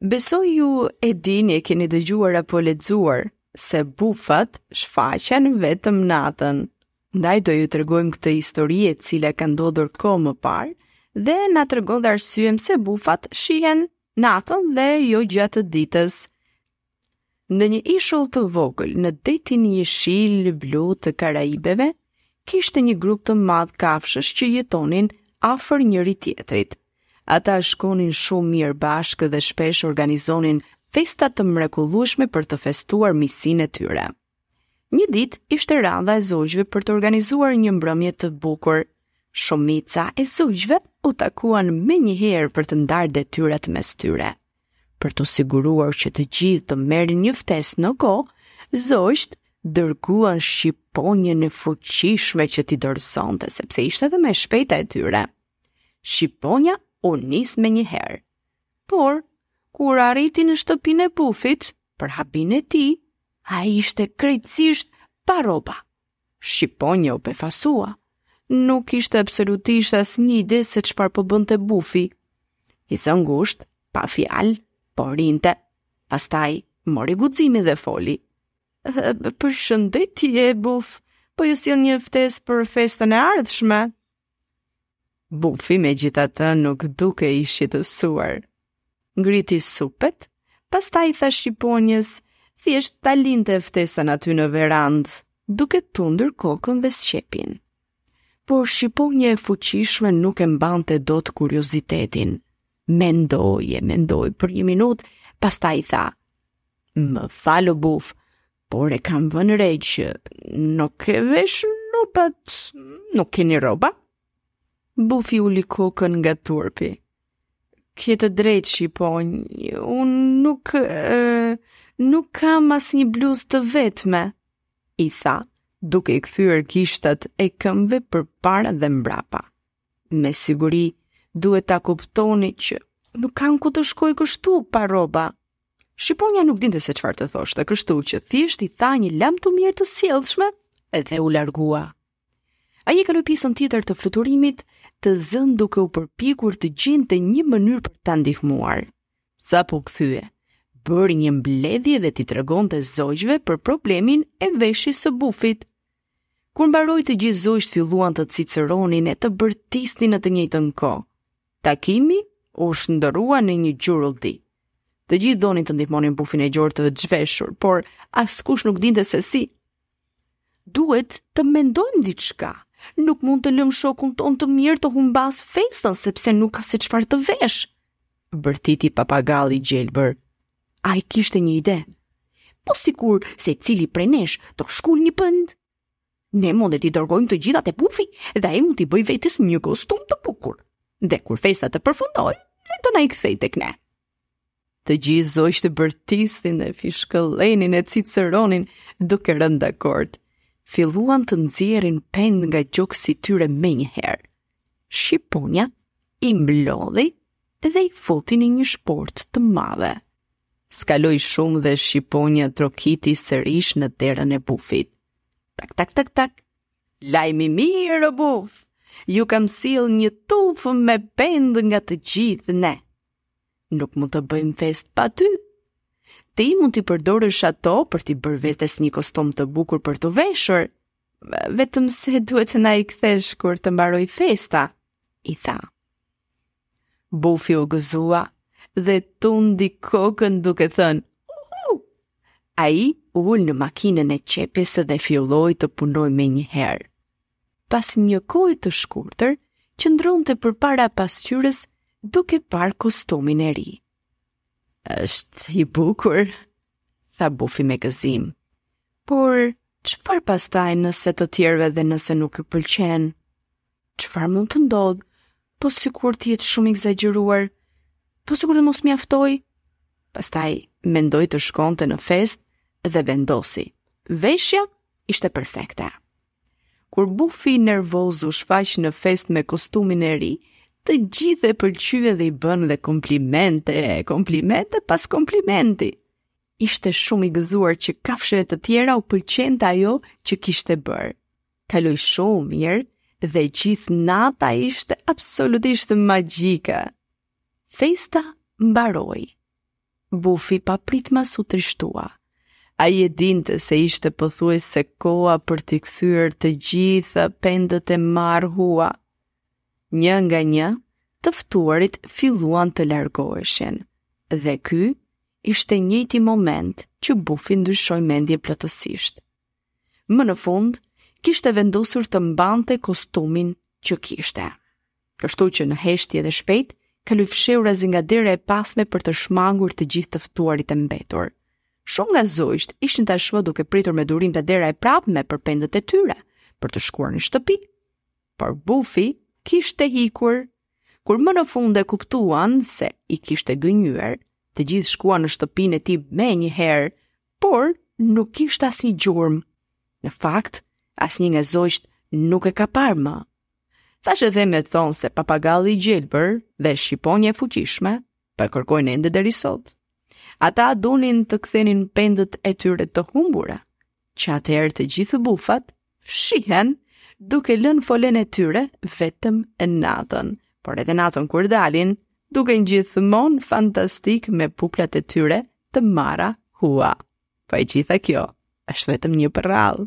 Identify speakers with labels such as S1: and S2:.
S1: Besoj ju e dini e keni dëgjuar apo lexuar se bufat shfaqen vetëm natën. Ndaj do ju tregojmë këtë histori e cila ka ndodhur kohë më parë dhe na tregon dhe arsyen pse bufat shihen natën dhe jo gjatë ditës. Në një ishull të vogël në detin jeshil blu të Karaibeve, kishte një grup të madh kafshësh që jetonin afër njëri-tjetrit. Ata shkonin shumë mirë bashkë dhe shpesh organizonin festa të mrekullueshme për të festuar miqësinë e tyre. Një ditë ishte radha e zogjve për të organizuar një mbrëmje të bukur. Shumica e zogjve u takuan menjëherë për të ndarë detyrat mes tyre. Për t'u siguruar që të gjithë të merrnin një ftesë në kohë, zogjtë dërguan shqiponjën e fuqishme që t'i dorëzonte, sepse ishte dhe më e shpejta e tyre. Shqiponja u nis menjëherë. Por, kur arriti në shtëpinë e bufit, për habinë e tij, Ai ishte krejtësisht pa rroba. Shqiponja u befasua. Nuk kishte absolutisht asnjë ide se çfarë po bënte bufi. I zënë ngushtë, pa fjalë, po rrinte. Pastaj, mori guximin dhe foli. Përshëndetje, buf, po ju sjell një ftesë për festën e ardhshme. Bufi megjithatë nuk dukej i shqetësuar. Ngriti supet, pastaj i tha shqiponjës, thjesht ta linte ftesën aty në verandë, duke tundur kokën dhe sqepin. Por shqiponja e fuqishme nuk e mbante dot kuriozitetin. Mendoi e mendoi për një minut, pastaj i tha. Më fal, o buf, Por e kam vënë re që nuk i vesh rrobat, nuk keni rroba? Bufi uli kokën nga turpi. Ke të drejtë, Shqiponjë, unë nuk, e, nuk kam asnjë bluzë të vetme, i tha, duke i kthyer gishtat e këmbëve përpara dhe mbrapa. Me siguri, duhet ta kuptoni që nuk kam ku të shkoj kështu pa rroba, Shqiponja nuk dinte se çfarë të thoshte, kështu që thjesht i tha një lamtumirë të sjellshme dhe u largua. Ai e kaloi pjesën tjetër të fluturimit të zënë duke u përpjekur të gjente një mënyrë për ta ndihmuar. Sapo u kthye, bëri një mbledhje dhe t'i tregonte zogjve për problemin e veshjes së bufit. Kur mbaroi të gjithë zogjtë filluan të cicëronin e të bërtisnin në të njëjtën kohë. Takimi u shndërrua në një gjurulldi. Të gjithë donin të ndihmonin bufin e gjorë të zhveshur, por askush nuk dinte se si. Duhet të mendojmë diçka. Nuk mund të lëmë shokun tonë të mirë të humbasë festën sepse nuk ka se çfarë të veshë. Bërtiti papagalli i gjelbër. Ai kishte një ide. Po sikur secili prej nesh të shkulë një pendë. Ne mund t'i dërgojmë të gjitha te bufi dhe ai mund t'i bëjë vetes një kostum të bukur. Dhe kur festa të përfundojë, le të na i kthejë tek ne. Të gjithë zogjtë bërtisnin dhe fishkëllenin e cicëronin duke rënë dakord. Filluan të nxjerrin pendë nga gjoksi i tyre menjëherë. Shqiponja i mblodhi dhe i futi në një shportë të madhe. S'kaloi shumë dhe shqiponja trokiti sërish në derën e bufit. Tak, tak, tak, tak. Lajm i mirë, buf! Ju kam sjellë një tufë me pendë nga të gjithë ne. Nuk mund të bëjmë festë pa ty. Ti mund t'i përdorësh ato për t'i bërë vetes një kostum të bukur për t'u veshur, vetëm se duhet të na i kthesh kur të mbarojë festa, i tha. Bufi u gëzua dhe tundi kokën duke thënë, uhu! Ai u ul në makinën e qepjes dhe filloi të punojë menjëherë. Pas një kohe të shkurtër, qëndronte përpara pasqyrës duke parë kostumin e ri. Është i bukur, tha bufi me gëzim. Por, çfarë pastaj nëse të tjerëve dhe nëse nuk u pëlqen? Çfarë mund të ndodhë? Po sikur të jetë shumë e ekzagjeruar. Po sikur të mos mjaftojë. Pastaj mendoi të shkonte në festë dhe vendosi. Veshja ishte perfekte. Kur bufi nervoz u shfaq në festë me kostumin e ri, të gjithë e pëlqyen dhe i bënë dhe komplimente, komplimente pas komplimenti. Ishte shumë i gëzuar që kafshëve të tjera u pëlqente ajo që kishte bërë. Kaloi shumë mirë dhe gjithë nata ishte absolutisht magjike. Festa mbaroi. Bufi papritmas u trishtua. Ai e dinte se ishte pothuajse koha për t'i kthyer të gjitha pendët e marra hua. Një nga një, të ftuarit filluan të largoheshin, dhe ky ishte i njëjti moment që bufi ndryshoi mendje plotësisht. Më në fund, kishte vendosur të mbante kostumin që kishte. Kështu që në heshtje dhe shpejt, kaloi fshehurazi nga dera e pasme për të shmangur të gjithë të ftuarit e mbetur. Shumë nga zogjtë ishin tashmë duke pritur me durim te dera e prapme për pendët e tyre për të shkuar në shtëpi. Por Bufi kishte ikur. Kur më në fund e kuptuan se i kishte gënjyer, të gjithë shkuan në shtëpinë e tij menjëherë Por, nuk kishte asnjë gjurmë. Në fakt, asnjë nga zogjtë nuk e ka parë më. Thashethemet thonë se papagalli i gjelbër dhe shqiponja e fuqishme po e kërkojnë ende deri sot. Ata donin të kthenin pendët e tyre të humbura. Që atëherë të gjithë bufat fshihen duke lënë folenë e tyre vetëm natën, por edhe natën kur dalin, duken gjithmonë fantastikë me puplat e tyre të marra hua. Po e gjitha kjo, është vetëm një përrallë.